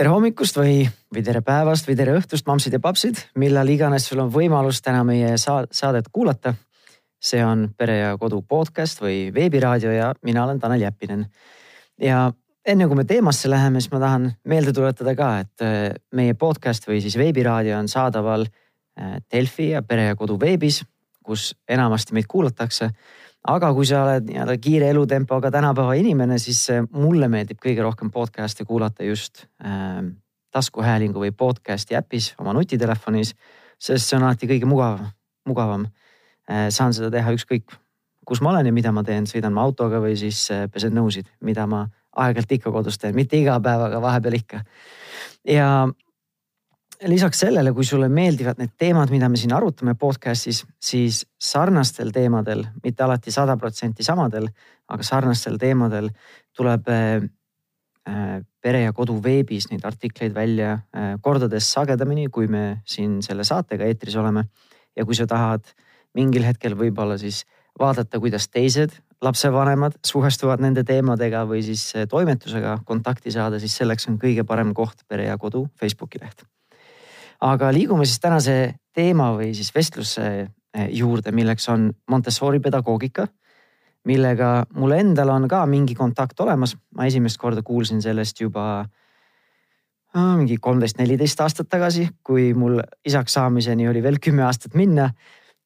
tere hommikust või, või tere päevast või tere õhtust, mammsid ja papsid, millal iganes sul on võimalus täna meie saadet kuulata. see on Pere ja Kodu podcast või veebiraadio ja mina olen Tanel Jeppinen. ja enne kui me teemasse läheme, siis ma tahan meelde tuletada ka, et äh, meie podcast või siis veebiraadio on saadaval äh, Delfi ja Pere ja Kodu veebis, kus enamasti meid kuulatakse aga kui sa oled nii-öelda kiire elutempoga tänapäeva inimene, siis äh, mulle meeldib kõige rohkem podcast'e kuulata just äh, taskuhäälingu või podcast'i äpis oma nutitelefonis, sest see on alati kõige mugavam, mugavam äh,. saan seda teha ükskõik, kus ma olen ja mida ma teen, sõidan ma autoga või siis äh, pesen nõusid, mida ma aeg-ajalt ikka kodus teen, mitte iga päev, aga vahepeal ikka. ja lisaks sellele, kui sulle meeldivad need teemad, mida me siin arutame podcast'is, siis sarnastel teemadel, mitte alati sada protsenti samadel, aga sarnastel teemadel tuleb äh, äh, pere ja kodu veebis neid artikleid välja äh, kordades sagedamini, kui me siin selle saatega eetris oleme. ja kui sa tahad mingil hetkel võib-olla siis vaadata, kuidas teised lapsevanemad suhestuvad nende teemadega või siis toimetusega kontakti saada, siis selleks on kõige parem koht Pere ja Kodu Facebooki leht aga liigume siis tänase teema või siis vestluse eh, juurde, milleks on Montessori pedagoogika, millega mul endal on ka mingi kontakt olemas. ma esimest korda kuulsin sellest juba ah, mingi kolmteist, neliteist aastat tagasi, kui mul isaks saamiseni oli veel kümme aastat minna.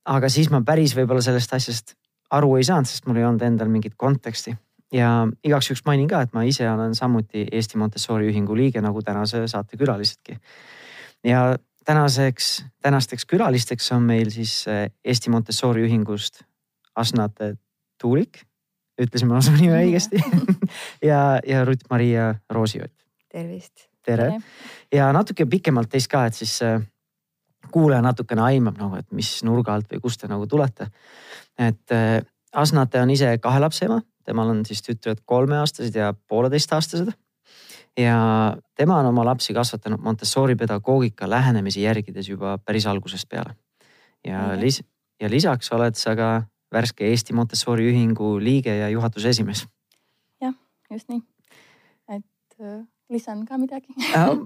aga siis ma päris võib-olla sellest asjast aru ei saanud, sest mul ei olnud endal mingit konteksti ja igaks juhuks mainin ka, et ma ise olen samuti Eesti Montessori ühingu liige nagu tänase saate külalisedki ja tänaseks, tänasteks külalisteks on meil siis äh, Eesti Montessori ühingust Asnat Tuulik, ütlesin ma su nime õigesti. Ja, ja Rutt-Maria Roosiott. tervist. tere. Ja natuke pikemalt teist ka, et siis äh, kuulaja natukene aimab nagu, et mis nurga alt või kust te nagu tulete. et äh, Asnate on ise kahe lapse ema, temal on siis tütred kolmeaastased ja pooleteistaastased ja tema on oma lapsi kasvatanud Montessori pedagoogika lähenemisi järgides juba päris algusest peale. ja -hmm. lis- ja lisaks oled sa ka värske Eesti Montessori ühingu liige ja juhatuse esimees. jah, just nii. et äh, lisan ka midagi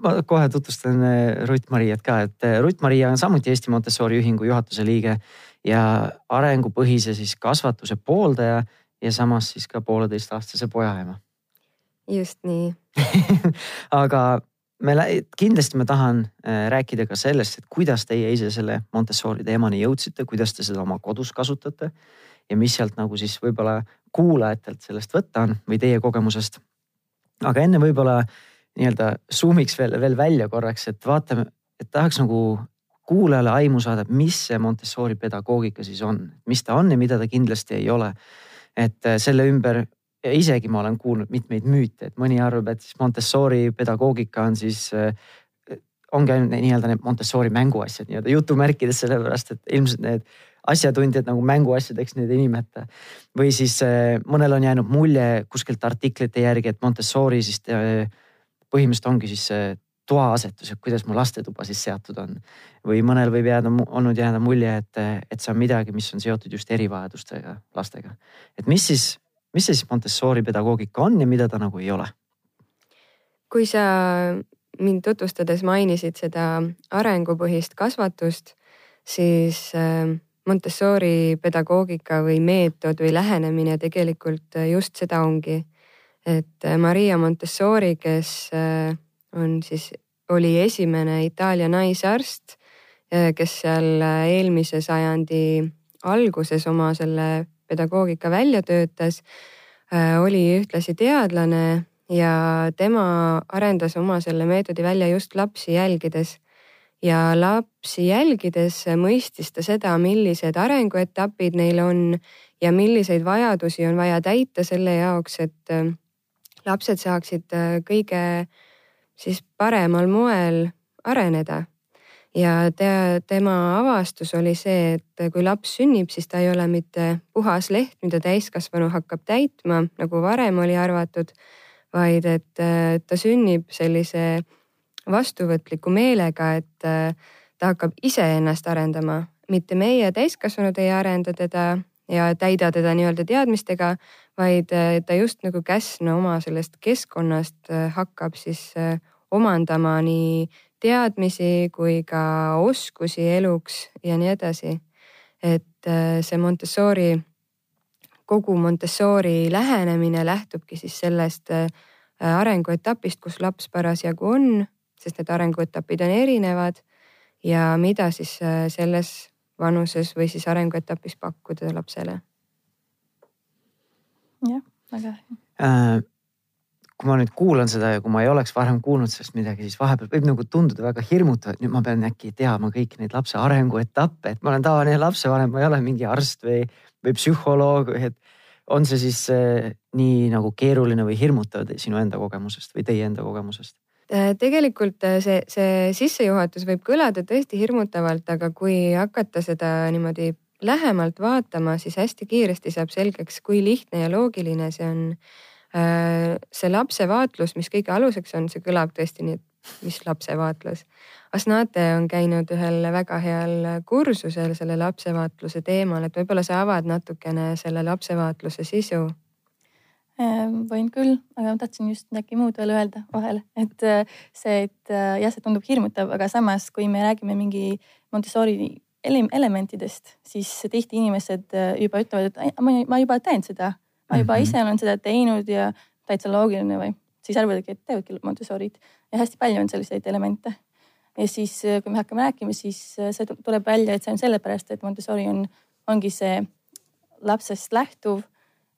ma kohe tutvustan äh, Rutt-Mariat ka, et äh, Rutt-Maria on samuti Eesti Montessori ühingu juhatuse liige ja arengupõhise siis kasvatuse pooldaja ja samas siis ka pooleteistaastase poja ema just nii aga me kindlasti ma tahan äh, rääkida ka sellest, et kuidas teie ise selle Montessori teemani jõudsite, kuidas te seda oma kodus kasutate ja mis sealt nagu siis võib-olla kuulajatelt sellest võtta on või teie kogemusest. aga enne võib-olla nii-öelda zoom'iks veel, veel välja korraks, et vaatame, et tahaks nagu kuulajale aimu saada, mis see Montessori pedagoogika siis on, mis ta on ja mida ta kindlasti ei ole. et äh, selle ümber isegi ma olen kuulnud mitmeid müüte, et mõni arvab, et siis Montessori pedagoogika on siis äh, ongi ainult nii-öelda need Montessori mänguasjad nii-öelda jutumärkides, sellepärast et ilmselt need asjatundjad nagu mänguasjadeks neid ei nimeta. või siis äh, mõnel on jäänud mulje kuskilt artiklite järgi, et Montessori siis äh, põhimõtteliselt ongi siis toaasetus, et kuidas mu lastetuba siis seatud on. või mõnel võib jääda, olnud jääda mulje, et, et see on midagi, mis on seotud just erivajadustega lastega. et mis siis mis see siis Montessori pedagoogika on ja mida ta nagu ei ole? kui sa mind tutvustades mainisid seda arengupõhist kasvatust, siis äh, Montessori pedagoogika või meetod või lähenemine tegelikult äh, just seda ongi. et äh, Maria Montessori, kes on siis, oli esimene Itaalia naisarst, kes seal eelmise sajandi alguses oma selle pedagoogika välja töötas, äh, oli ühtlasi teadlane ja tema arendas oma selle meetodi välja just lapsi jälgides. ja lapsi jälgides mõistis ta seda, millised arenguetapid neil on ja milliseid vajadusi on vaja täita selle jaoks, et äh, lapsed saaksid äh, kõige siis paremal moel areneda ja te, tema avastus oli see, et kui laps sünnib, siis ta ei ole mitte puhas leht, mida täiskasvanu hakkab täitma, nagu varem oli arvatud, vaid et ta sünnib sellise vastuvõtliku meelega, et ta hakkab iseennast arendama, mitte meie täiskasvanud ei arenda teda ja täida teda nii-öelda teadmistega, vaid ta just nagu käsna oma sellest keskkonnast hakkab siis omandama nii teadmisi kui ka oskusi eluks ja nii edasi. et äh, see Montessori, kogu Montessori lähenemine lähtubki siis sellest äh, arenguetapist, kus laps parasjagu on, sest need arenguetapid on erinevad ja mida siis äh, selles vanuses või siis arenguetapis pakkuda lapsele. jah, väga hea kui ma nüüd kuulan seda ja kui ma ei oleks varem kuulnud sellest midagi, siis vahepeal võib nagu tunduda väga hirmutav, et nüüd ma pean äkki teadma kõiki neid lapse arenguetappe, et ma olen tavaline lapsevanem, ma ei ole mingi arst või, või psühholoog või et on see siis äh, nii nagu keeruline või hirmutav sinu enda kogemusest või teie enda kogemusest? Äh, tegelikult äh, see, see sissejuhatus võib kõlada tõesti hirmutavalt, aga kui hakata seda niimoodi lähemalt vaatama, siis hästi kiiresti saab selgeks, kui lihtne ja loogiline see on see lapsevaatlus, mis kõige aluseks on, see kõlab tõesti nii, et mis lapsevaatlus. Asnate on käinud ühel väga heal kursusel selle lapsevaatluse teemal, et võib-olla sa avad natukene selle lapsevaatluse sisu ähm, võin küll, aga ma tahtsin just midagi muud veel öelda vahele, et äh, see, et äh, jah, see tundub hirmutav, aga samas, kui me räägime mingi Montessori elementidest, siis tihti inimesed juba ütlevad, et ma juba teen seda ma juba mm -hmm. ise olen seda teinud ja täitsa loogiline või siis arvavadki, et teevadki Montessorit ja hästi palju on selliseid elemente. ja siis, äh, kui me hakkame rääkima, siis äh, see tuleb välja, et see on sellepärast, et Montessori on, ongi see lapsest lähtuv.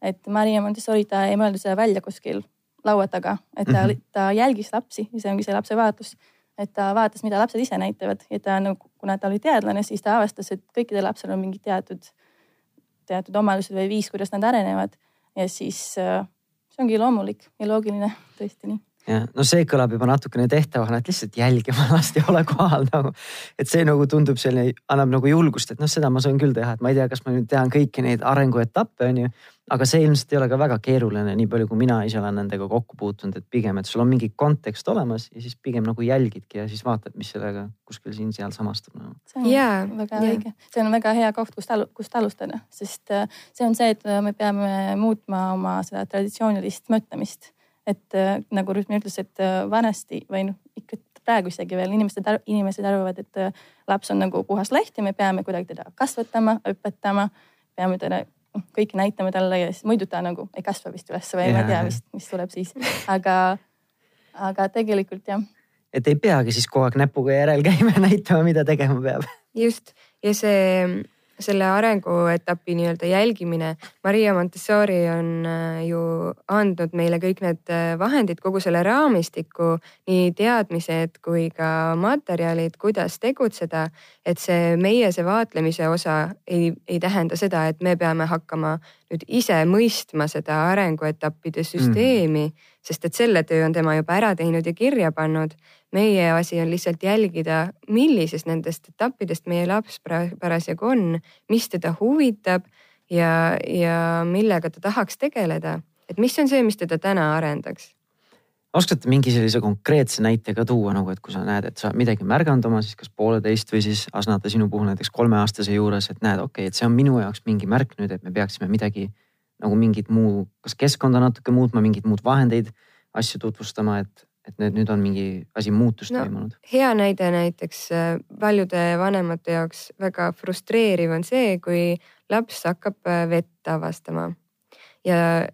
et Maria Montessori, ta ei mõelnud seda välja kuskil laua taga, et ta mm, -hmm. ta jälgis lapsi ja see ongi see lapse vaatus. et ta vaatas, mida lapsed ise näitavad ja ta nagu, kuna ta oli teadlane, siis ta avastas, et kõikidel lapsel on mingid teatud, teatud omadused või viis, kuidas nad arenevad ja siis äh, see ongi loomulik ja loogiline, tõesti nii jah, no see kõlab juba natukene tehtavana, et lihtsalt jälgima last ei ole kohal nagu. et see nagu tundub selline, annab nagu julgust, et noh, seda ma saan küll teha, et ma ei tea, kas ma nüüd tean kõiki neid arenguetappe, on ju aga see ilmselt ei ole ka väga keeruline, nii palju kui mina ise olen nendega kokku puutunud, et pigem, et sul on mingi kontekst olemas ja siis pigem nagu jälgidki ja siis vaatad, mis sellega kuskil siin-seal samastub no.. see on yeah, väga yeah. õige, see on väga hea koht, kust, kust alustada, sest äh, see on see, et me peame muutma oma seda traditsioonilist mõtlemist. Et äh, nagu Rütmi ütles, et vanasti või noh, ikka praegu isegi veel inimesed, inimesed arvavad, et laps on nagu puhas leht ja me peame kuidagi teda kasvatama, õpetama, peame teda noh, kõike näitame talle ja siis muidu ta nagu ei kasva vist ülesse või ja, ma ei tea, mis, mis tuleb siis. aga, aga tegelikult jah. et ei peagi siis kogu aeg näpuga järel käima ja näitama, mida tegema peab. just ja see selle arenguetapi nii-öelda jälgimine. Maria Montessori on äh, ju andnud meile kõik need äh, vahendid, kogu selle raamistiku, nii teadmised kui ka materjalid, kuidas tegutseda. et see meie see vaatlemise osa ei, ei tähenda seda, et me peame hakkama nüüd ise mõistma seda arenguetappide süsteemi mm, sest et selle töö on tema juba ära teinud ja kirja pannud. Meie asi on lihtsalt jälgida, millisest nendest etappidest meie laps parasjagu on, mis teda huvitab ja, ja millega ta tahaks tegeleda. et mis on see, mis teda täna arendaks oskate mingi sellise konkreetse näite ka tuua nagu, et kui sa näed, et sa midagi märganud oma siis kas pooleteist või siis Asnata sinu puhul näiteks kolmeaastase juures, et näed, okei okay,, et see on minu jaoks mingi märk nüüd, et me peaksime midagi nagu mingit muu, kas keskkonda natuke muutma, mingeid muud vahendeid, asju tutvustama, et, et need nüüd on mingi asi muutust no, toimunud. hea näide näiteks äh, paljude vanemate jaoks väga frustreeriv on see, kui laps hakkab äh, vett avastama ja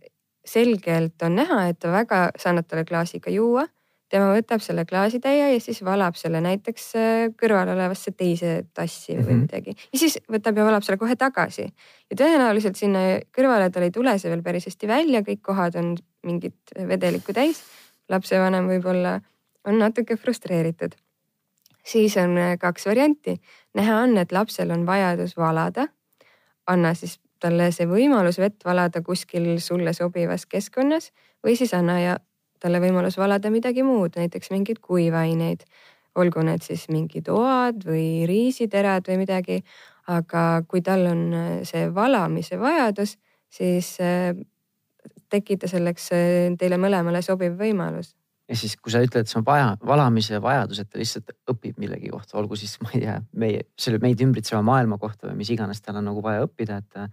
selgelt on näha, et ta väga, sa annad talle klaasiga juua, tema võtab selle klaasitäie ja siis valab selle näiteks äh, kõrval olevasse teise tassi või mm -hmm. midagi ja siis võtab ja valab selle kohe tagasi. ja tõenäoliselt sinna kõrvale tal ei tule see veel päris hästi välja, kõik kohad on mingit vedelikku täis. Lapsevanem võib-olla on natuke frustreeritud. siis on äh, kaks varianti, näha on, et lapsel on vajadus valada. anna siis talle see võimalus vett valada kuskil sulle sobivas keskkonnas või siis anna ja talle võimalus valada midagi muud, näiteks mingeid kuivaineid. olgu need siis mingid oad või riisiterad või midagi. aga kui tal on äh, see valamise vajadus, siis tekita selleks äh, teile mõlemale sobiv võimalus ja siis, kui sa ütled, see on vaja, valamise vajadus, et ta lihtsalt õpib millegi kohta, olgu siis, ma ei tea, meie, selle meid ümbritseva maailma kohta või mis iganes tal on nagu vaja õppida, et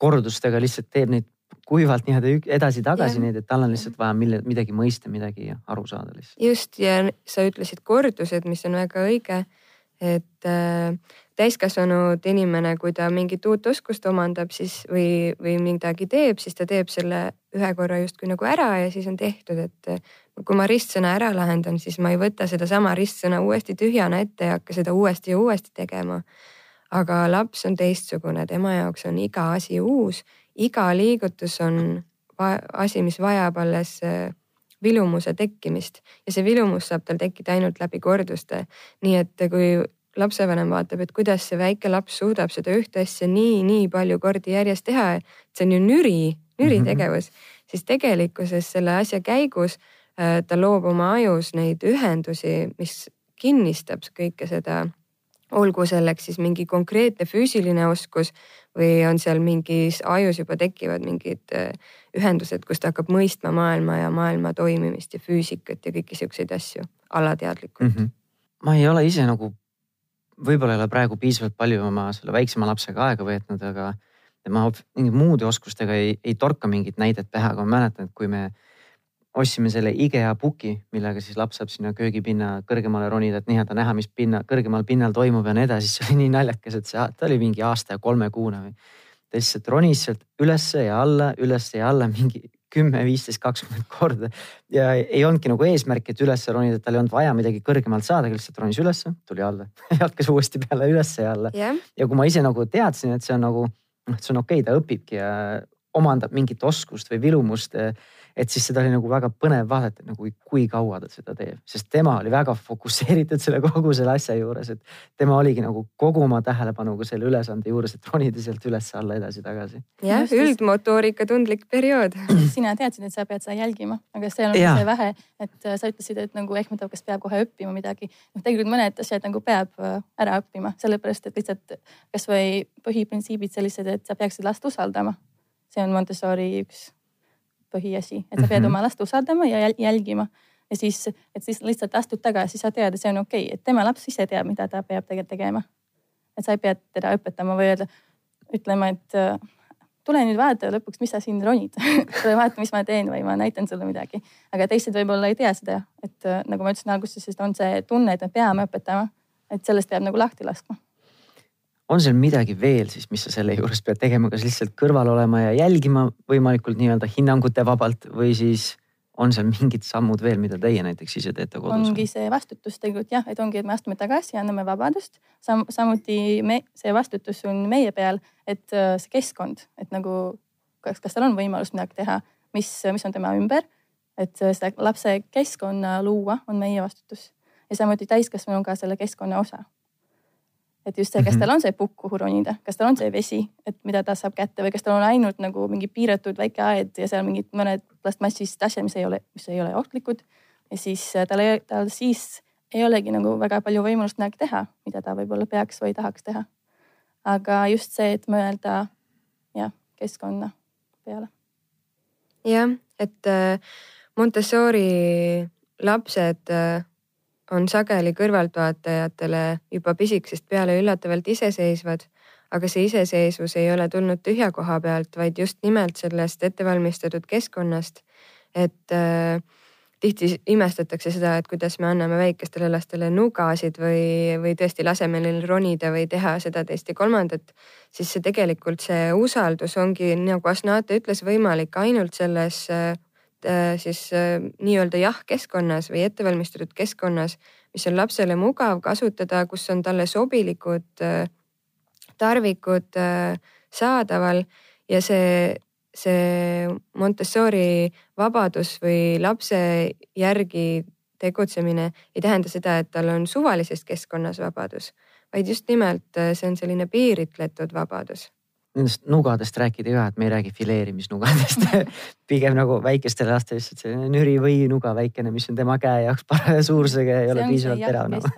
kordustega lihtsalt teeb neid kuivalt nii-öelda edasi-tagasi neid, et tal on lihtsalt vaja mille, midagi mõista, midagi aru saada lihtsalt. just ja sa ütlesid kordused, mis on väga õige. Et äh, täiskasvanud inimene, kui ta mingit uut oskust omandab, siis või, või midagi teeb, siis ta teeb selle ühe korra justkui nagu ära ja siis on tehtud, et äh, kui ma ristsõna ära lahendan, siis ma ei võta sedasama ristsõna uuesti tühjana ette ja hakka seda uuesti ja uuesti tegema. aga laps on teistsugune, tema jaoks on iga asi uus, iga liigutus on asi, mis vajab alles äh, vilumuse tekkimist ja see vilumus saab tal tekkida ainult läbi korduste. nii et kui lapsevanem vaatab, et kuidas see väike laps suudab seda ühte asja nii, nii palju kordi järjest teha, et see on ju nüri, nüri tegevus, siis tegelikkuses selle asja käigus äh, ta loob oma ajus neid ühendusi, mis kinnistab kõike seda olgu selleks siis mingi konkreetne füüsiline oskus või on seal mingis ajus juba tekivad mingid äh, ühendused, kus ta hakkab mõistma maailma ja maailma toimimist ja füüsikat ja kõiki siukseid asju alateadlikult mm. -hmm. ma ei ole ise nagu, võib-olla ei ole praegu piisavalt palju oma selle väiksema lapsega aega veetnud, aga ma mingi muude oskustega ei, ei torka mingit näidet pähe, aga ma mäletan, et kui me ostsime selle IKEA puki, millega siis laps saab sinna köögipinna kõrgemale ronida, et nii-öelda näha, mis pinna, kõrgemal pinnal toimub ja nii edasi, siis see oli nii naljakas, et see, ta oli mingi aasta ja kolmekuune või. ta lihtsalt ronis sealt ülesse ja alla, ülesse ja alla mingi kümme, viisteist, kakskümmend korda ja ei olnudki nagu eesmärki, et ülesse ronida, tal ei olnud vaja midagi kõrgemalt saada, lihtsalt ronis ülesse, tuli alla hakkas uuesti peale ülesse ja alla. jah, ja kui ma ise nagu teadsin, et see on nagu, noh, et see on okei okay,, ta õpibki ja omandab mingit oskust või vilumust. Et siis seda oli nagu väga põnev vaadata, nagu kui kaua ta seda teeb, sest tema oli väga fokusseeritud selle kogu selle asja juures, et tema oligi nagu kogu oma tähelepanuga selle ülesande juures, et ronida sealt üles-alla edasi-tagasi. jah, üldmotoorika tundlik periood. sina teadsid, et sa pead seda jälgima, aga see on Jaa. see vähe, et äh, sa ütlesid, et nagu ehmatab, kas peab kohe õppima midagi. noh, tegelikult mõned asjad nagu peab äh, ära õppima, sellepärast et lihtsalt kasvõi põhiprintsiibid sellised, et sa peaksid last usaldama. see on Montessori üks põhiasi, et sa pead Mhm. oma last usaldama ja jäl- jälgima ja siis, et siis lihtsalt astud tagasi, sa tead, et see on okei okay., et tema laps ise teab, mida ta peab tegelikult tegema. et sa ei pea teda õpetama või öelda, ütlema, et äh, tule nüüd vaata lõpuks, mis sa siin ronid. tule vaata, mis ma teen või ma näitan sulle midagi. aga teised võib-olla ei tea seda, et nagu ma ütlesin alguses, on see tunne, et me peame õpetama. et sellest peab nagu lahti laskma. On seal midagi veel siis, mis sa selle juures pead tegema, kas lihtsalt kõrval olema ja jälgima võimalikult nii-öelda hinnangute vabalt või siis on seal mingid sammud veel, mida teie näiteks ise teete kodus? ongi see vastutus tegelikult jah, et ongi, et me astume tagasi, anname vabadust Sam. samuti me, see vastutus on meie peal, et äh, see keskkond, et nagu kas, kas tal on võimalus midagi teha, mis, mis on tema ümber. et äh, seda lapse keskkonna luua on meie vastutus ja samuti täiskasvanu on ka selle keskkonna osa. Et just see, kas Mhm. tal on see pukk, kuhu ronida, kas tal on see vesi, et mida ta saab kätte või kas tal on ainult nagu mingi piiratud väike aed ja seal mingid mõned plastmassist asjad, mis ei ole, mis ei ole ohtlikud ja siis äh, tal tal siis ei olegi nagu väga palju võimalust midagi teha, mida ta võib-olla peaks või tahaks teha. aga just see, et mõelda jah, keskkonna peale. jah, et äh, Montessori lapsed äh, on sageli kõrvaltvaatajatele juba pisikesest peale üllatavalt iseseisvad, aga see iseseisvus ei ole tulnud tühja koha pealt, vaid just nimelt sellest ettevalmistatud keskkonnast. et äh, tihti imestatakse seda, et kuidas me anname väikestele lastele nugasid või, või tõesti laseme neil ronida või teha seda, teist ja kolmandat, siis see tegelikult see usaldus ongi nagu Asnate ütles, võimalik ainult selles äh, siis äh, nii-öelda jah-keskkonnas või ettevalmistatud keskkonnas, mis on lapsele mugav kasutada, kus on talle sobilikud äh, tarvikud äh, saadaval ja see, see Montessori vabadus või lapse järgi tegutsemine ei tähenda seda, et tal on suvalises keskkonnas vabadus, vaid just nimelt äh, see on selline piiritletud vabadus Nendest nugadest rääkida ka, et me ei räägi fileerimisnugadest. pigem nagu väikestele lastele lihtsalt selline nüri või nuga väikene, mis on tema käe jaoks paraja suurusega ja ei ole piisavalt terav nagu..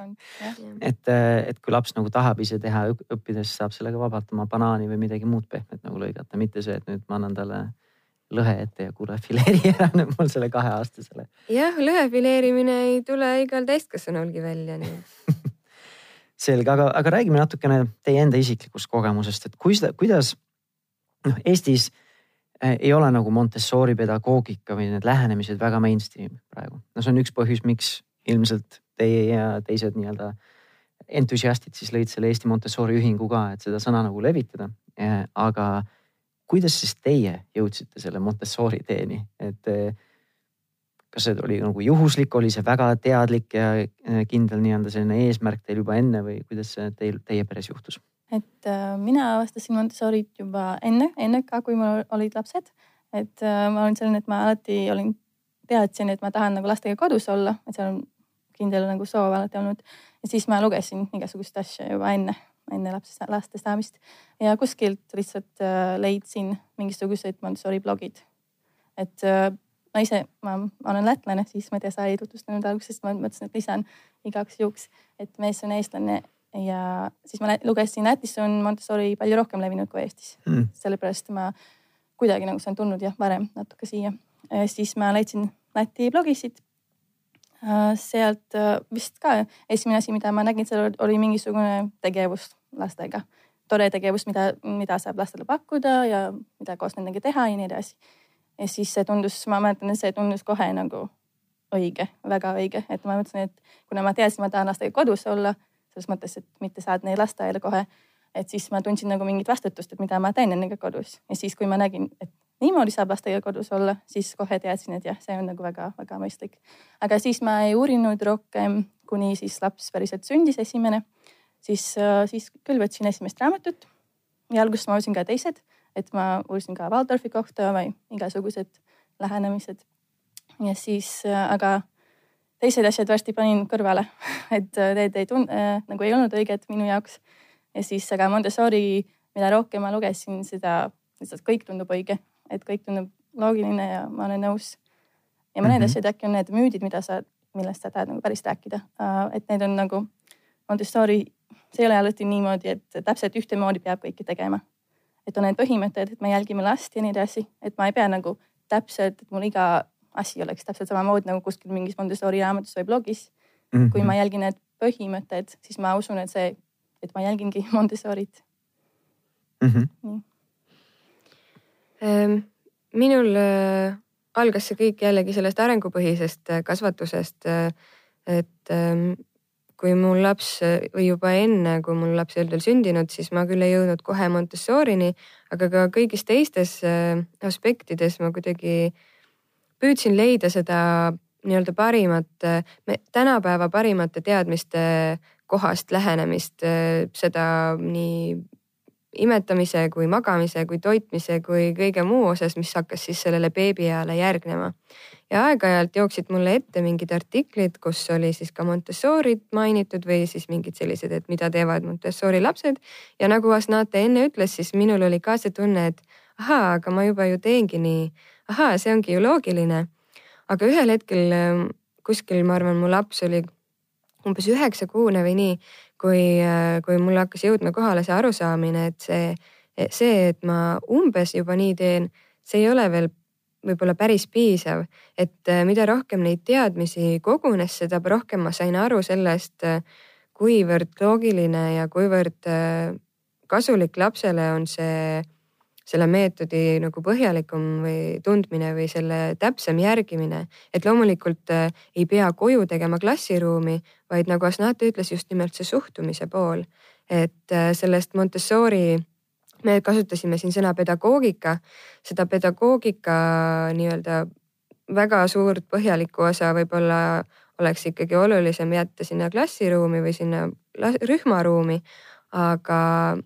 et, et kui laps nagu tahab ise teha õp- õppida, siis saab sellega vabalt oma banaani või midagi muud pehmet nagu lõigata, mitte see, et nüüd ma annan talle lõhe ette ja kuule fileeri ära nüüd mul selle kaheaastasele. jah, lõhe fileerimine ei tule igal täiskasvanulgi välja, nii selge, aga, aga räägime natukene teie enda isiklikust kogemusest, et kui seda, kuidas noh, Eestis äh, ei ole nagu Montessori pedagoogika või need lähenemised väga mainstream praegu. no see on üks põhjus, miks ilmselt teie ja teised nii-öelda entusiastid siis lõid selle Eesti Montessori ühingu ka, et seda sõna nagu levitada. aga kuidas siis teie jõudsite selle Montessori teeni, et kas see oli nagu juhuslik, oli see väga teadlik ja kindel nii-öelda selline eesmärk teil juba enne või kuidas see teil, teie peres juhtus? et äh, mina avastasin Montessorit juba enne, enne ka, kui mul olid lapsed. et äh, ma olin selline, et ma alati olin, teadsin, et ma tahan nagu lastega kodus olla, et see on kindel nagu soov alati olnud. ja siis ma lugesin igasugust asja juba enne, enne lapse, laste saamist ja kuskilt lihtsalt äh, leidsin mingisugused Montessori blogid. et äh, ma ise, ma, ma olen lätlane, siis ma ei tea, sa ei tutvustanud alguses, ma mõtlesin, et lisan igaks juhuks, et mees on eestlane ja siis ma lugesin Lätis on Montessori palju rohkem levinud kui Eestis mm.. sellepärast ma kuidagi nagu see on tulnud jah, varem natuke siia. siis ma leidsin Läti blogisid. Äh, sealt äh, vist ka esimene asi, mida ma nägin, seal oli mingisugune tegevus lastega. tore tegevus, mida, mida saab lastele pakkuda ja mida koos nendega teha ja nii edasi. Ja siis see tundus, ma mäletan, et see tundus kohe nagu õige, väga õige, et ma mõtlesin, et kuna ma teadsin, ma tahan lastega kodus olla selles mõttes, et mitte saad neid lasteaeda kohe. et siis ma tundsin nagu mingit vastutust, et mida ma teen nendega kodus ja siis, kui ma nägin, et niimoodi saab lastega kodus olla, siis kohe teadsin, et jah, see on nagu väga-väga mõistlik. aga siis ma ei uurinud rohkem, kuni siis laps päriselt sündis, esimene. siis, äh, siis küll võtsin esimest raamatut ja alguses ma uurisin ka teised, et ma uurisin ka Waldorfi kohta või igasugused lähenemised. ja siis, äh, aga teised asjad varsti panin kõrvale, et äh, need ei tund- äh,, nagu ei olnud õiged minu jaoks. ja siis, aga Montessori, mida rohkem ma lugesin, seda lihtsalt kõik tundub õige, et kõik tundub loogiline ja ma olen nõus. ja mõned mm -hmm. asjad äkki on need müüdid, mida sa, millest sa tahad nagu päris rääkida uh,, et need on nagu Montessori, see ei ole alati niimoodi, et täpselt ühtemoodi peab kõike tegema. Et on need põhimõtted, et me jälgime last ja nii edasi, et ma ei pea nagu täpselt, et mul iga asi oleks täpselt samamoodi nagu kuskil mingis Montessori raamatus või blogis mm. -hmm. kui ma jälgin need põhimõtted, siis ma usun, et see, et ma jälgingi Montessorit mm. -hmm. nii ähm,. minul äh, algas see kõik jällegi sellest arengupõhisest äh, kasvatusest äh,. et ähm, kui mul laps või juba enne, kui mul laps ei olnud veel sündinud, siis ma küll ei jõudnud kohe Montessorini, aga ka kõigis teistes äh, aspektides ma kuidagi äh, püüdsin leida seda nii-öelda parimat, tänapäeva parimate teadmiste kohast lähenemist, seda nii imetamise kui magamise kui toitmise kui kõige muu osas, mis hakkas siis sellele beebieale järgnema. ja aeg-ajalt jooksid mulle ette mingid artiklid, kus oli siis ka Montessorit mainitud või siis mingid sellised, et mida teevad Montessori lapsed. ja nagu Asnate enne ütles, siis minul oli ka see tunne, et ahaa, aga ma juba ju teengi nii ahaa, see ongi ju loogiline. aga ühel hetkel ähm, kuskil, ma arvan, mu laps oli umbes üheksakuune või nii, kui, äh, kui mul hakkas jõudma kohale see arusaamine, et see, see, et ma umbes juba nii teen, see ei ole veel võib-olla päris piisav, et äh, mida rohkem neid teadmisi kogunes, seda rohkem ma sain aru sellest, äh, kuivõrd loogiline ja kuivõrd kasulik lapsele on see selle meetodi nagu põhjalikum või tundmine või selle täpsem järgimine. et loomulikult äh, ei pea koju tegema klassiruumi, vaid nagu Asnate ütles, just nimelt see suhtumise pool. et äh, sellest Montessori, me kasutasime siin sõna pedagoogika, seda pedagoogika nii-öelda väga suurt põhjalikku osa võib-olla oleks ikkagi olulisem jätta sinna klassiruumi või sinna rühmaruumi. aga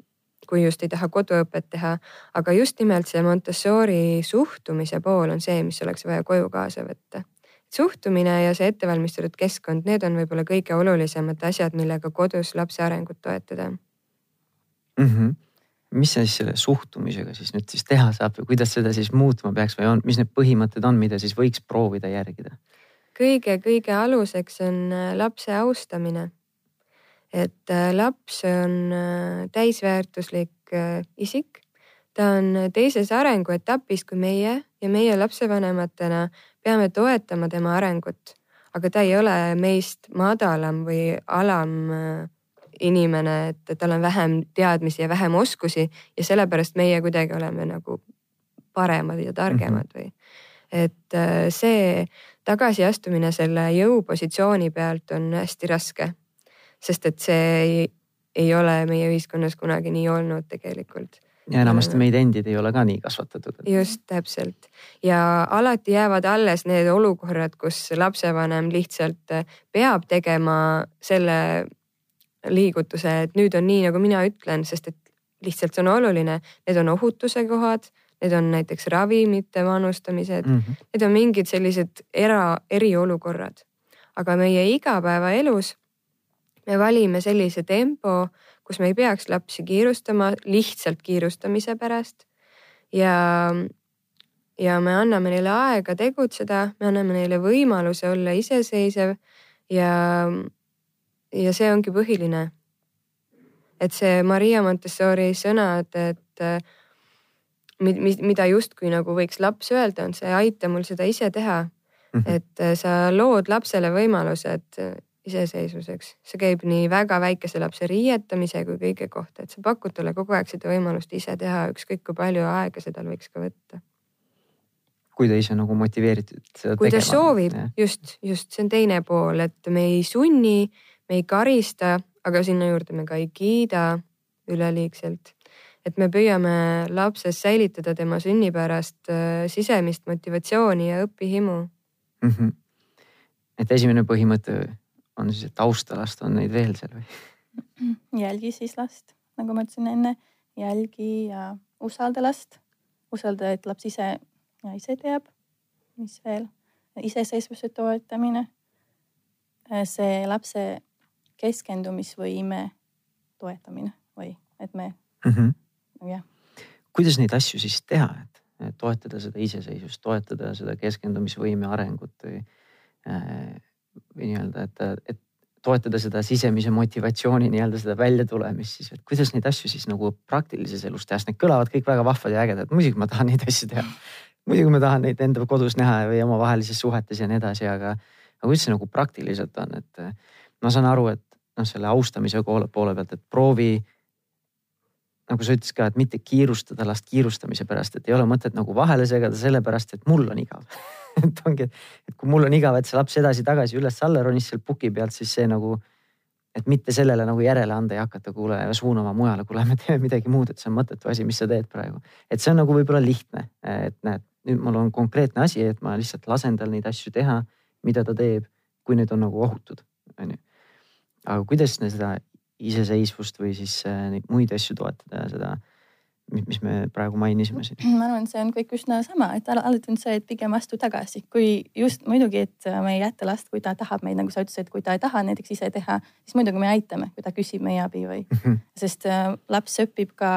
kui just ei taha koduõpet teha. aga just nimelt see Montessori suhtumise pool on see, mis oleks vaja koju kaasa võtta. suhtumine ja see ettevalmistatud keskkond, need on võib-olla kõige olulisemad asjad, millega kodus lapse arengut toetada mm. -hmm mis siis selle suhtumisega siis nüüd siis teha saab või kuidas seda siis muutma peaks või on, mis need põhimõtted on, mida siis võiks proovida järgida? kõige-kõige aluseks on äh, lapse austamine et äh, laps on äh, täisväärtuslik äh, isik. ta on teises arenguetapis kui meie ja meie lapsevanematena peame toetama tema arengut, aga ta ei ole meist madalam või alam inimene, et tal on vähem teadmisi ja vähem oskusi ja sellepärast meie kuidagi oleme nagu paremad ja targemad või. et see tagasiastumine selle jõupositsiooni pealt on hästi raske. Sest et see ei, ei ole meie ühiskonnas kunagi nii olnud tegelikult ja enamasti meid endid ei ole ka nii kasvatatud. just täpselt ja alati jäävad alles need olukorrad, kus lapsevanem lihtsalt peab tegema selle liigutuse, et nüüd on nii, nagu mina ütlen, sest et lihtsalt see on oluline, need on ohutuse kohad, need on näiteks ravimite manustamised mm, -hmm. need on mingid sellised era, eriolukorrad. aga meie igapäevaelus me valime sellise tempo, kus me ei peaks lapsi kiirustama lihtsalt kiirustamise pärast. ja, ja me anname neile aega tegutseda, me anname neile võimaluse olla iseseisev ja, ja see ongi põhiline. et see Maria Montessori sõnad, et mida justkui nagu võiks laps öelda, on see aita mul seda ise teha. -hmm. et sa lood lapsele võimalused iseseisvuseks. see käib nii väga väikese lapse riietamise kui kõige kohta, et sa pakud talle kogu aeg seda võimalust ise teha, ükskõik kui palju aega see tal võiks ka võtta. kui ta ise nagu motiveeritud seda kui tegema. kui ta soovib, just, just see on teine pool, et me ei sunni, me ei karista, aga sinna juurde me ka ei kiida üleliigselt. et me püüame lapses säilitada tema sünnipärast äh, sisemist motivatsiooni ja õpihimu mm. -hmm. et esimene põhimõte on siis, et austa last, on neid veel seal või? jälgi siis last, nagu ma ütlesin enne, jälgi ja usalda last. usalda, et laps ise ja ise teab, mis veel, iseseisvuse toetamine. see lapse keskendumisvõime toetamine või et me mm, -hmm. jah. kuidas neid asju siis teha, et toetada seda iseseisvust, toetada seda keskendumisvõime arengut või äh, nii-öelda, et, et toetada seda sisemise motivatsiooni nii-öelda seda väljatulemist siis, et kuidas neid asju siis nagu praktilises elus teha, sest need kõlavad kõik väga vahvad ja ägedad, muidugi ma tahan neid asju teha. muidugi ma tahan neid enda kodus näha või omavahelises suhetes ja nii edasi, aga, aga kuidas see nagu praktiliselt on, et ma saan aru, et noh, selle austamise poole, pealt, et proovi nagu sa ütlesid ka, et mitte kiirustada last kiirustamise pärast, et ei ole mõtet nagu vahele segada sellepärast, et mul on igav et ongi, et kui mul on igav, et see laps edasi-tagasi üles-alla ronis seal puki pealt, siis see nagu, et mitte sellele nagu järele anda ja hakata kuule suunama mujale, kuule, me teeme midagi muud, et see on mõttetu asi, mis sa teed praegu. et see on nagu võib-olla lihtne, et näed, nüüd mul on konkreetne asi, et ma lihtsalt lasen tal neid asju teha, mida ta teeb, kui need on nagu ohutud, onju. aga kuidas seda iseseisvust või siis äh, neid muid asju toetada ja seda mis me praegu mainisime siin? ma arvan, et see on kõik üsna sama, et alati on see, et pigem astu tagasi, kui just muidugi, et me ei jäta last, kui ta tahab meid, nagu sa ütlesid, kui ta ei taha näiteks ise teha, siis muidugi me aitame, kui ta küsib meie abi või. -hmm. sest äh, laps õpib ka,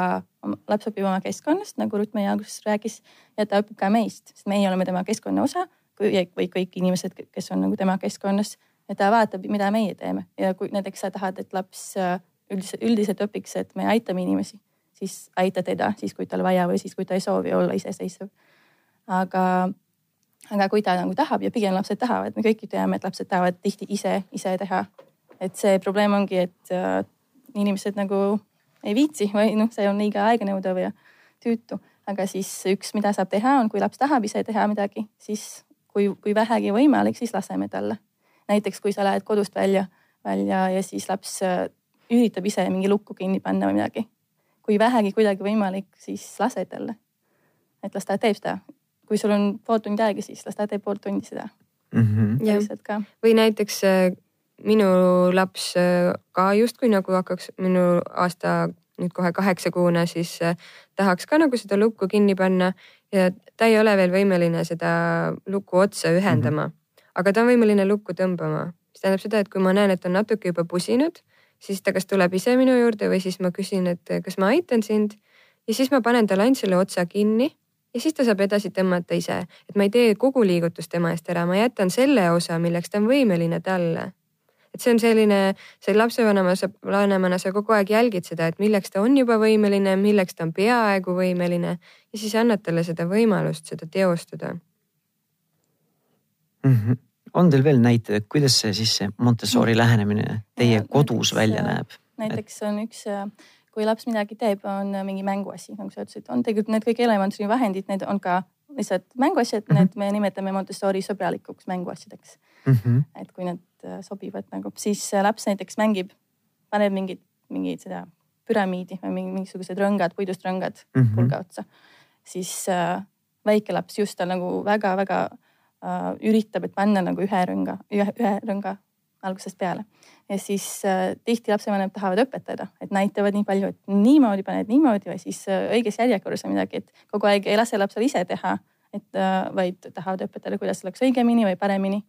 laps õpib oma keskkonnast, nagu Rutt meie alguses rääkis ja ta õpib ka meist, sest meie oleme tema keskkonna osa või kõik inimesed, kes on nagu tema keskkonnas ja ta vaatab, mida meie teeme ja kui näiteks sa tahad, et laps äh, üldiselt, üldiselt õpiks, et me aitame inimesi siis aita teda siis, kui tal vaja või siis, kui ta ei soovi olla iseseisev. aga, aga kui ta nagu tahab ja pigem lapsed tahavad, me kõik ju teame, et lapsed tahavad tihti ise, ise teha. et see probleem ongi, et äh, inimesed nagu ei viitsi või noh, see on liiga aeganõudev ja tüütu. aga siis üks, mida saab teha, on, kui laps tahab ise teha midagi, siis kui, kui vähegi võimalik, siis laseme talle. Näiteks kui sa lähed kodust välja, välja ja siis laps äh, üritab ise mingi lukku kinni panna või midagi kui vähegi kuidagi võimalik, siis lase talle. et las ta teeb seda. kui sul on pool tundi aega, siis las ta teeb pool tundi seda mm. -hmm. või näiteks äh, minu laps äh, ka justkui nagu hakkaks minu aasta nüüd kohe kaheksakuune, siis tahaks ka nagu seda lukku kinni panna ja ta ei ole veel võimeline seda luku otsa ühendama mm. -hmm. Aga ta on võimeline lukku tõmbama, mis tähendab seda, et kui ma näen, et on natuke juba pusinud siis ta kas tuleb ise minu juurde või siis ma küsin, et kas ma aitan sind. ja siis ma panen talle ainult selle otsa kinni ja siis ta saab edasi tõmmata ise, et ma ei tee kogu liigutust tema eest ära, ma jätan selle osa, milleks ta on võimeline talle. et see on selline, see lapsevanema saab, vanemana sa kogu aeg jälgid seda, et milleks ta on juba võimeline, milleks ta on peaaegu võimeline ja siis annad talle seda võimalust seda teostada mm. -hmm on teil veel näiteid, kuidas see siis see Montessori lähenemine teie ja, kodus näiteks, välja näeb? näiteks on üks, kui laps midagi teeb, on mingi mänguasi, nagu sa ütlesid, on tegelikult need kõik elementaarsed vahendid, need on ka lihtsalt mänguasjad mm, -hmm. need me nimetame Montessori sõbralikuks mänguasjadeks mm. -hmm. et kui need äh, sobivad nagu, siis äh, laps näiteks mängib, paneb mingit, mingit seda püramiidi või mingisugused rõngad, puidust rõngad mm -hmm. pulga otsa, siis äh, väike laps just ta nagu väga-väga äh, üritab, et panna nagu ühe rõnga, ühe, ühe rõnga algusest peale. ja siis äh, tihti lapsevanemad tahavad õpetada, et näitavad nii palju, et niimoodi paned niimoodi või siis äh, õiges järjekorras või midagi, et kogu aeg ei lase lapsel ise teha, et äh, vaid tahavad õpetada, kuidas oleks õigemini või paremini.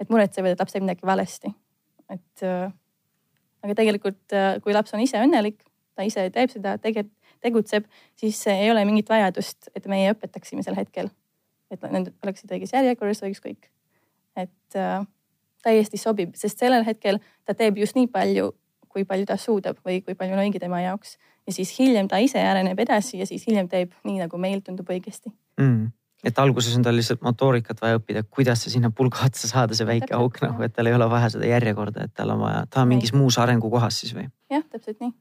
et muretsevad, et laps teeb midagi valesti. et äh, aga tegelikult äh,, kui laps on ise õnnelik, ta ise teeb seda, tegutseb, siis ei ole mingit vajadust, et meie õpetaksime sel hetkel. Et need oleksid õiges järjekorras ükskõik. et äh, täiesti sobib, sest sellel hetkel ta teeb just nii palju, kui palju ta suudab või kui palju on õige tema jaoks. ja siis hiljem ta ise areneb edasi ja siis hiljem teeb nii, nagu meil tundub õigesti mm et alguses on tal lihtsalt motoorikat vaja õppida, kuidas see sinna pulga otsa saada, see väike auk nagu, et tal ei ole vaja seda järjekorda, et tal on vaja, ta on mingis muus arengukohas siis või? jah, täpselt nii.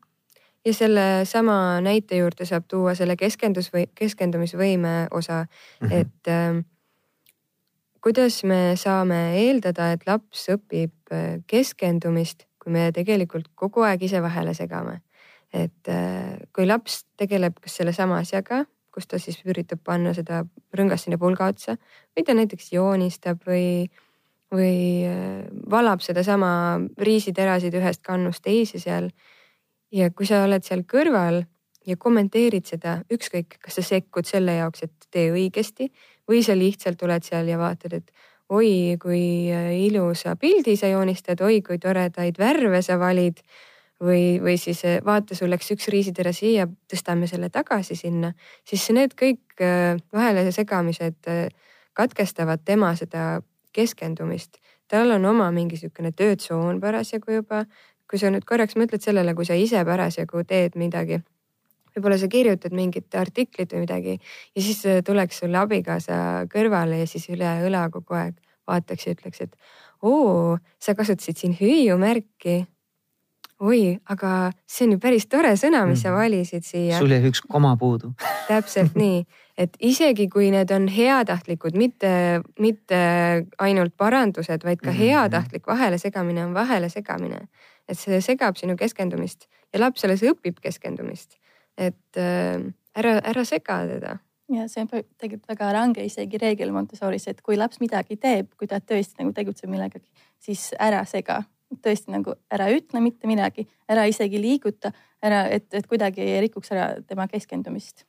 Ja sellesama näite juurde saab tuua selle keskendus või keskendumisvõime osa mm, -hmm. et äh, kuidas me saame eeldada, et laps õpib äh, keskendumist, kui me tegelikult kogu aeg ise vahele segame? et äh, kui laps tegeleb kas sellesama asjaga, kus ta siis üritab panna seda rõngast sinna pulga otsa või ta näiteks joonistab või, või äh, valab sedasama riisiterasid ühest kannust teise seal. Ja kui sa oled seal kõrval ja kommenteerid seda, ükskõik, kas sa sekkud selle jaoks, et tee õigesti või sa lihtsalt oled seal ja vaatad, et oi, kui äh, ilusa pildi sa joonistad, oi kui toredaid värve sa valid. või, või siis äh, vaata, sul läks üks riisitera siia, tõstame selle tagasi sinna, siis need kõik äh, vahele segamised katkestavad tema seda keskendumist. tal on oma mingi sihukene töötsoon parasjagu juba. Kui sa nüüd korraks mõtled sellele, kui sa ise parasjagu teed midagi võib-olla sa kirjutad mingit artiklit või midagi ja siis äh, tuleks sulle abikaasa kõrvale ja siis üle õla kogu aeg vaataks ja ütleks, et oo, sa kasutasid siin hüüumärki. Oi, aga see on ju päris tore sõna, mis mm. sa mhm. valisid siia. sul jäi üks koma puudu täpselt nii, et isegi kui need on heatahtlikud, mitte, mitte ainult parandused, vaid ka mm heatahtlik vahelesegamine on vahelesegamine. et see segab sinu keskendumist ja laps alles õpib keskendumist et äh, ära, ära sega teda ja see on tegelikult väga range isegi reegel Montessoris, et kui laps midagi teeb, kui ta tõesti nagu tegutseb millegagi, siis ära sega. Tõesti nagu ära ütle mitte midagi, ära isegi liiguta, ära, et, et kuidagi ei rikuks ära tema keskendumist.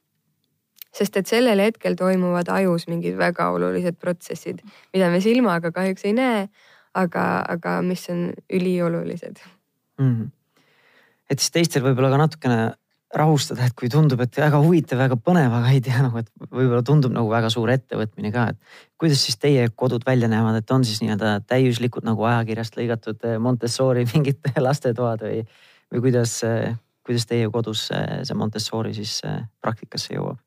sest et sellel hetkel toimuvad ajus mingid väga olulised protsessid, mida me silmaga kahjuks ei näe, aga, aga mis on üliolulised mm. -hmm. et siis teistel võib-olla ka natukene rahustada, et kui tundub, et väga huvitav, väga põnev, aga ei tea nagu, et võib-olla tundub nagu väga suur ettevõtmine ka, et kuidas siis teie kodud välja näevad, et on siis nii-öelda täiuslikud nagu ajakirjast lõigatud eh, Montessori mingid lastetoad või, või kuidas, eh, kuidas teie kodus see Montessori siis eh, praktikasse jõuab?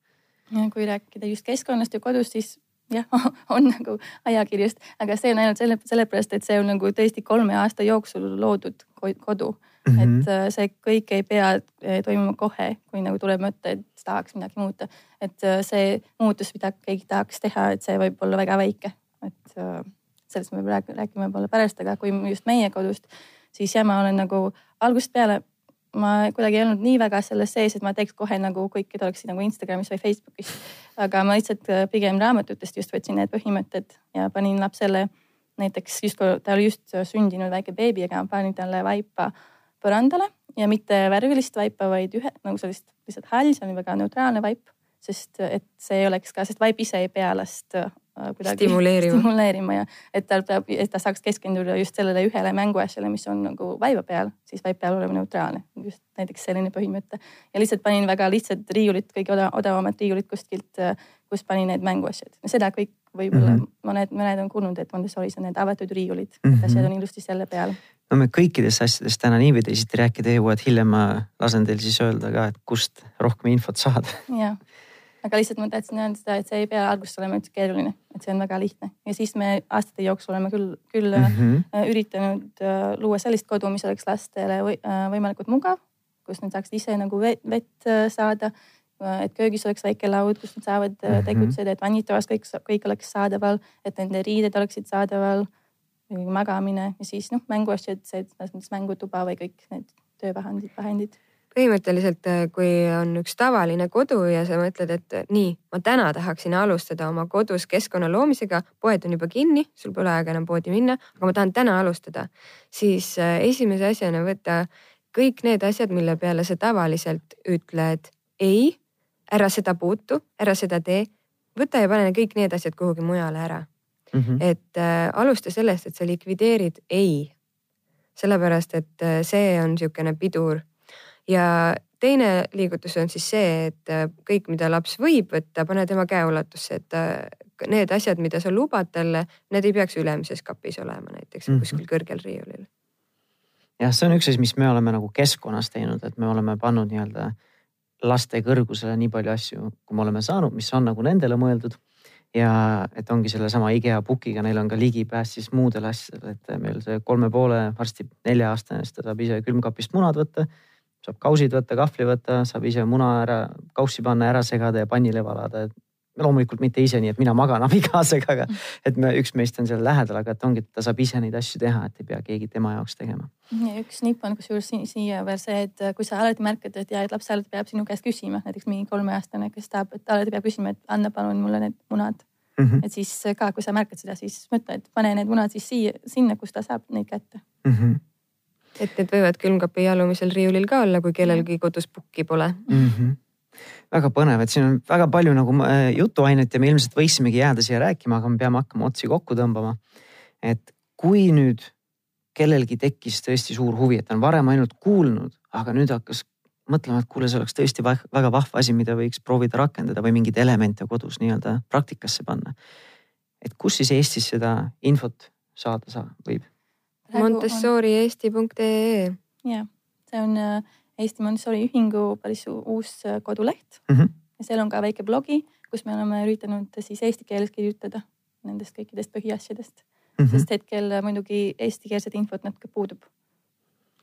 kui rääkida just keskkonnast ja kodust, siis jah, on nagu ajakirjast, aga see on ainult selle, sellepärast, et see on nagu tõesti kolme aasta jooksul loodud kodu mm. -hmm. et äh, see kõik ei pea äh, toimuma kohe, kui nagu tuleb mõte, et tahaks midagi muuta. et äh, see muutus, mida keegi tahaks teha, et see võib olla väga väike, et sellest me rääkima võib-olla pärast, aga kui just meie kodust, siis jah, ma olen nagu algusest peale ma kuidagi ei olnud nii väga selles sees, et ma teeks kohe nagu kõikid oleksid nagu Instagramis või Facebookis. aga ma lihtsalt pigem raamatutest just võtsin need põhimõtted ja panin lapsele näiteks just kui ta oli just sündinud väike beebi, aga ma panin talle vaipa põrandale ja mitte värvilist vaipa, vaid ühe nagu sellist lihtsalt hall, see on väga neutraalne vaip, sest et see ei oleks ka, sest vaip ise ei pea last kuidagi stimuleerima, stimuleerima ja et tal peab, et ta saaks keskenduda just sellele ühele mänguasjale, mis on nagu vaiba peal, siis vaip peab olema neutraalne. just näiteks selline põhimõte ja lihtsalt panin väga lihtsad riiulid, kõige odavamad riiulid kuskilt, äh, kus panin need mänguasjad. seda kõik võib-olla mm -hmm. mõned, mõned on kuulnud, et Montessoris on need avatud riiulid mm, -hmm. et asjad on ilusti selle peal no me kõikidest asjadest täna nii või teisiti rääkida ei jõua, et hiljem ma lasen teil siis öelda ka, et kust rohkem infot saada. jah, aga lihtsalt ma tahtsin öelda seda, et see ei pea alguses olema üldse keeruline, et see on väga lihtne ja siis me aastate jooksul oleme küll, küll mm -hmm. üritanud äh, luua sellist kodu, mis oleks lastele või, äh, võimalikult mugav, kus nad saaksid ise nagu vett, vett saada. et köögis oleks väike laud, kus nad saavad mm -hmm. tegutseda, et vannitoas kõik, kõik oleks saadaval, et nende riided oleksid saadaval. magamine ja siis noh, mänguasjad, see, selles mõttes mängutuba või kõik need töövahendid, vahendid põhimõtteliselt, äh, kui on üks tavaline kodu ja sa mõtled, et äh, nii, ma täna tahaksin alustada oma kodus keskkonna loomisega, poed on juba kinni, sul pole aega enam poodi minna, aga ma tahan täna alustada, siis äh, esimese asjana võtta kõik need asjad, mille peale sa tavaliselt ütled ei, ära seda puutu, ära seda tee. võta ja pane kõik need asjad kuhugi mujale ära mm. -hmm. et äh, alusta sellest, et sa likvideerid ei. sellepärast, et see on niisugune pidur ja teine liigutus on siis see, et äh, kõik, mida laps võib võtta, pane tema käeulatusse, et äh, need asjad, mida sa lubad talle, need ei peaks ülemises kapis olema näiteks mm -hmm. kuskil kõrgel riiulil. jah, see on üks asi, mis me oleme nagu keskkonnas teinud, et me oleme pannud nii-öelda laste kõrgusele nii palju asju, kui me oleme saanud, mis on nagu nendele mõeldud. ja et ongi sellesama IKEA pukiga, neil on ka ligipääs siis muudele asjadele, et meil see kolme poole, varsti nelja aastane, siis ta saab ise külmkapist munad võtta saab kausid võtta, kahvli võtta, saab ise muna ära, kaussi panna, ära segada ja pannile valada. loomulikult mitte ise nii, et mina magan abikaasaga, aga et me, üks meist on seal lähedal, aga et ongi, et ta saab ise neid asju teha, et ei pea keegi tema jaoks tegema. ja üks nipp on kusjuures siia veel see, et kui sa alati märkad, et ja et laps alati peab sinu käest küsima, näiteks mingi kolmeaastane, kes tahab, et alati peab küsima, et anna palun mulle need munad mm. -hmm. et siis ka, kui sa märkad seda, siis mõtle, et pane need munad siis siia, sinna, kus ta saab neid kätte mm. -hmm et need võivad külmkapi alumisel riiulil ka olla, kui kellelgi kodus pukki pole mm. -hmm väga põnev, et siin on väga palju nagu äh, jutuainet ja me ilmselt võiksimegi jääda siia rääkima, aga me peame hakkama otsi kokku tõmbama. et kui nüüd kellelgi tekkis tõesti suur huvi, et ta on varem ainult kuulnud, aga nüüd hakkas mõtlema, et kuule, see oleks tõesti väga vahva asi, mida võiks proovida rakendada või mingeid elemente kodus nii-öelda praktikasse panna. et kus siis Eestis seda infot saada saa, võib? Montessoriesti.ee. ja, see on äh, Eesti Montessori Ühingu päris uus äh, koduleht mm. -hmm. ja seal on ka väike blogi, kus me oleme üritanud siis eesti keeles kirjutada nendest kõikidest põhiasjadest mm. -hmm. sest hetkel äh, muidugi eestikeelset infot natuke puudub.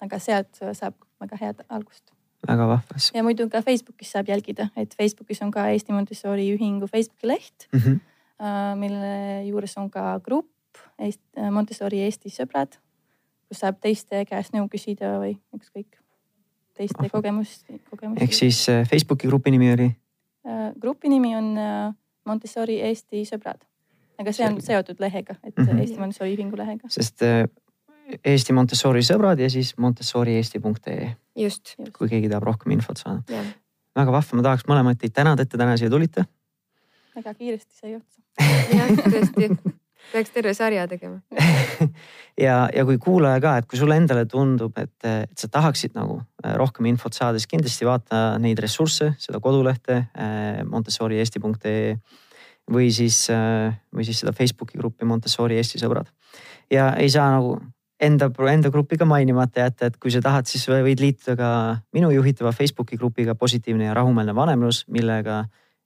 aga sealt saab väga head algust. väga vahvas. ja muidu ka Facebookis saab jälgida, et Facebookis on ka Eesti Montessori Ühingu Facebooki leht mm, -hmm. mille juures on ka grupp Eest, Montessori Eesti sõbrad kus saab teiste käest nõu küsida või ükskõik, teiste kogemust, kogemusi. ehk siis äh, Facebooki grupi nimi oli? Äh, grupi nimi on äh, Montessori Eesti sõbrad, aga see on seotud lehega, et mm -hmm. Eesti Montessori ühingu lehega. sest Eesti Montessori sõbrad ja siis montessorieesti.ee. just. kui keegi tahab rohkem infot saada. väga vahva, ma tahaks mõlemaid teid tänada, et te täna siia tulite. väga kiiresti sai otsa. jah, tõesti peaks terve sarja tegema ja, ja kui kuulaja ka, et kui sulle endale tundub, et, et sa tahaksid nagu äh, rohkem infot saada, siis kindlasti vaata neid ressursse, seda kodulehte äh, montessoriesti.ee või siis, äh, või siis seda Facebooki gruppi Montessori Eesti sõbrad. ja ei saa nagu enda, enda gruppi ka mainimata jätta, et kui sa tahad, siis võid liituda ka minu juhitava Facebooki grupiga Positiivne ja rahumeelne vanemlus, millega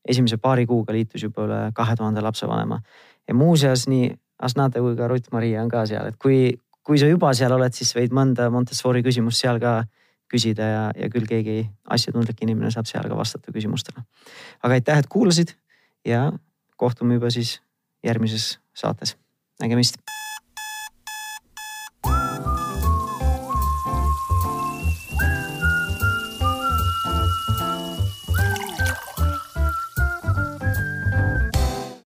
esimese paari kuuga liitus juba üle kahe tuhande lapsevanema ja muuseas nii Asnate kui ka Rutt-Maria on ka seal, et kui, kui sa juba seal oled, siis võid mõnda Montessori küsimust seal ka küsida ja, ja küll keegi asjatundlik inimene saab seal ka vastata küsimustele. aga aitäh, et kuulasid ja kohtume juba siis järgmises saates. nägemist